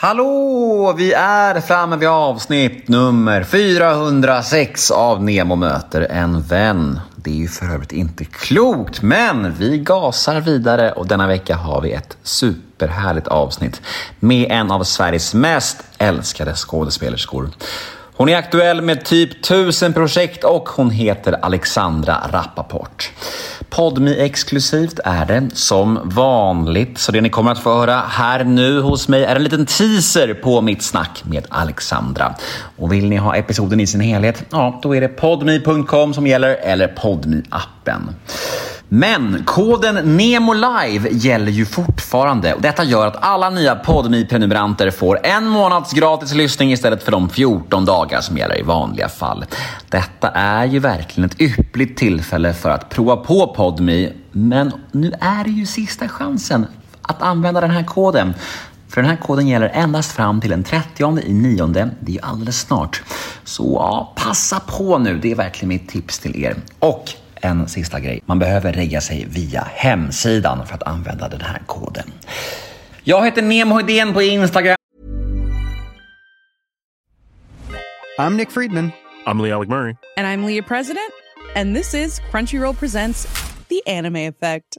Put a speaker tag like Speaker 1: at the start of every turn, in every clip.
Speaker 1: Hallå! Vi är framme vid avsnitt nummer 406 av Nemo möter en vän. Det är ju för övrigt inte klokt, men vi gasar vidare och denna vecka har vi ett superhärligt avsnitt med en av Sveriges mest älskade skådespelerskor. Hon är aktuell med typ tusen projekt och hon heter Alexandra Rappaport. Podmi exklusivt är det som vanligt, så det ni kommer att få höra här nu hos mig är en liten teaser på mitt snack med Alexandra. Och vill ni ha episoden i sin helhet, ja, då är det podmi.com som gäller eller podmi appen men koden Nemo Live gäller ju fortfarande och detta gör att alla nya podmi prenumeranter får en månads gratis lyssning istället för de 14 dagar som gäller i vanliga fall. Detta är ju verkligen ett yppligt tillfälle för att prova på Podmi, men nu är det ju sista chansen att använda den här koden. För den här koden gäller endast fram till den 30 i nionde. Det är ju alldeles snart. Så ja, passa på nu. Det är verkligen mitt tips till er. Och en sista grej. Man behöver regga sig via hemsidan för att använda den här koden. Jag heter Nemo Hedén på Instagram.
Speaker 2: I'm Nick Friedman.
Speaker 3: I'm Lee Alec Murray.
Speaker 4: And I'm Leah President. And this is Crunchyroll Presents The Anime Effect.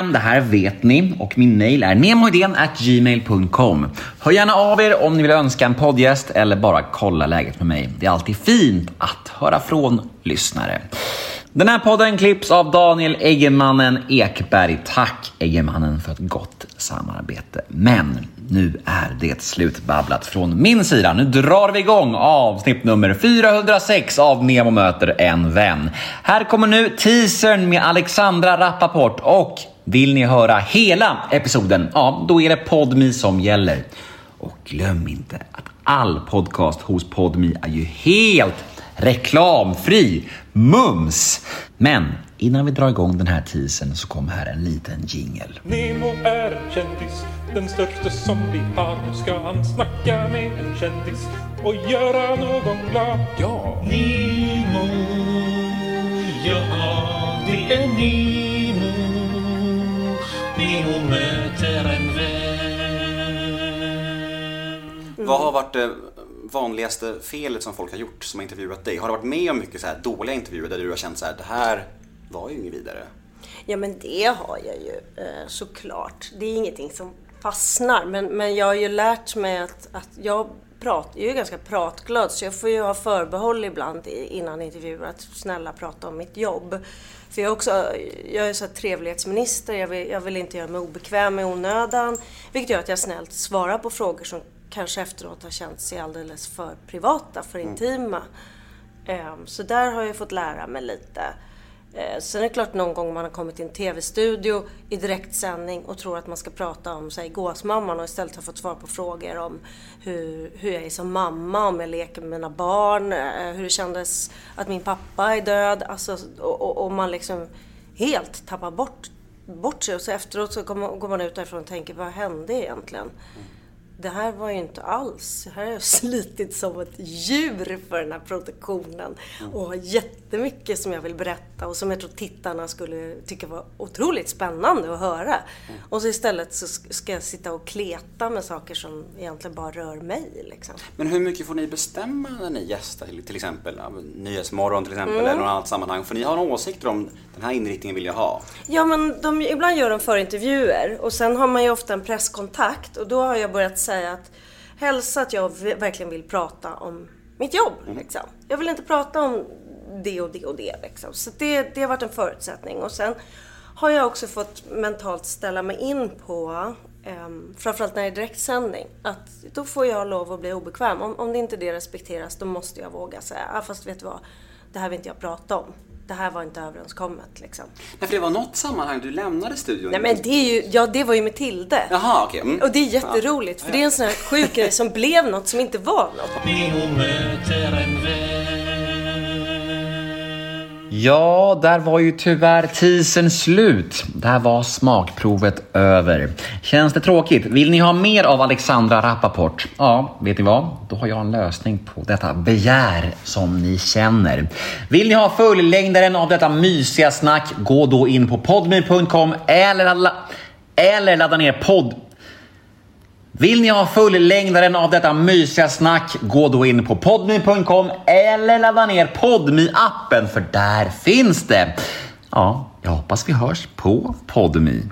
Speaker 1: Det här vet ni och min mail är gmail.com. Hör gärna av er om ni vill önska en poddgäst eller bara kolla läget med mig. Det är alltid fint att höra från lyssnare. Den här podden klipps av Daniel Eggemannen Ekberg. Tack Eggemannen för ett gott samarbete. Men nu är det slutbabblat från min sida. Nu drar vi igång avsnitt nummer 406 av Nemo möter en vän. Här kommer nu teasern med Alexandra Rappaport och vill ni höra hela episoden, ja då är det Podmi som gäller. Och glöm inte att all podcast hos Podmi är ju helt reklamfri. Mums! Men innan vi drar igång den här teasern så kommer här en liten jingel.
Speaker 5: Nemo är en kändis, den största som vi har. Nu ska han snacka med en kändis och göra någon glad. Ja! Nemo, ja det är Nemo. Nemo möter en vän.
Speaker 6: Vad har varit det vanligaste felet som folk har gjort som har intervjuat dig? Har du varit med om mycket så här dåliga intervjuer där du har känt så här, det här var ju inget vidare?
Speaker 7: Ja men det har jag ju eh, såklart. Det är ingenting som fastnar. Men, men jag har ju lärt mig att, att jag, prat, jag är ganska pratglad så jag får ju ha förbehåll ibland innan intervjuer att snälla prata om mitt jobb. För jag är också, jag är så trevlighetsminister, jag vill, jag vill inte göra mig obekväm i onödan. Vilket gör att jag snällt svarar på frågor som kanske efteråt har känt sig alldeles för privata, för intima. Ehm, Så där har jag fått lära mig lite. Eh, Sen är det klart någon gång man har kommit till en TV-studio i direktsändning och tror att man ska prata om säg gåsmamman och istället har fått svar på frågor om hur, hur jag är som mamma, om jag leker med mina barn, eh, hur det kändes att min pappa är död. Alltså, och, och, och man liksom helt tappar bort, bort sig och så efteråt så går man, går man ut därifrån och tänker vad hände egentligen? Mm det här var ju inte alls, här har jag slitit som ett djur för den här produktionen och har jättemycket som jag vill berätta och som jag tror tittarna skulle tycka var otroligt spännande att höra. Och så istället så ska jag sitta och kleta med saker som egentligen bara rör mig. Liksom.
Speaker 6: Men hur mycket får ni bestämma när ni gästar till, exempel Nyhetsmorgon till exempel
Speaker 7: Mm.
Speaker 6: eller något annat sammanhang? För ni har några åsikter om den här inriktningen vill jag ha.
Speaker 7: Ja, men de, ibland gör de förintervjuer och sen har man ju ofta en presskontakt och då har jag börjat säga att hälsa att jag verkligen vill prata om mitt jobb. Liksom. Jag vill inte prata om det och det och det. Liksom. Så det, det har varit en förutsättning. Och sen har jag också fått mentalt ställa mig in på, um, framförallt när det är direktsändning, att då får jag lov att bli obekväm. Om, om det inte det respekteras, då måste jag våga säga, ah, fast vet du vad, det här vill inte jag prata om. Det här var inte överenskommet liksom.
Speaker 6: Nej, för det var något sammanhang du lämnade studion.
Speaker 7: Nej men det är ju, ja det var ju med Tilde.
Speaker 6: Jaha, okej. Mm.
Speaker 7: Och det är jätteroligt för det är en sån här sjuk grej som blev något som inte var något.
Speaker 1: Ja, där var ju tyvärr teasern slut. Där var smakprovet över. Känns det tråkigt? Vill ni ha mer av Alexandra Rappaport? Ja, vet ni vad? Då har jag en lösning på detta begär som ni känner. Vill ni ha fullängdaren av detta mysiga snack? Gå då in på podme.com eller, ladda- eller ladda ner podd... Vill ni ha fullängdaren av detta mysiga snack, gå då in på podmy.com eller ladda ner Podmy-appen, för där finns det. Ja, jag hoppas vi hörs på Podmy.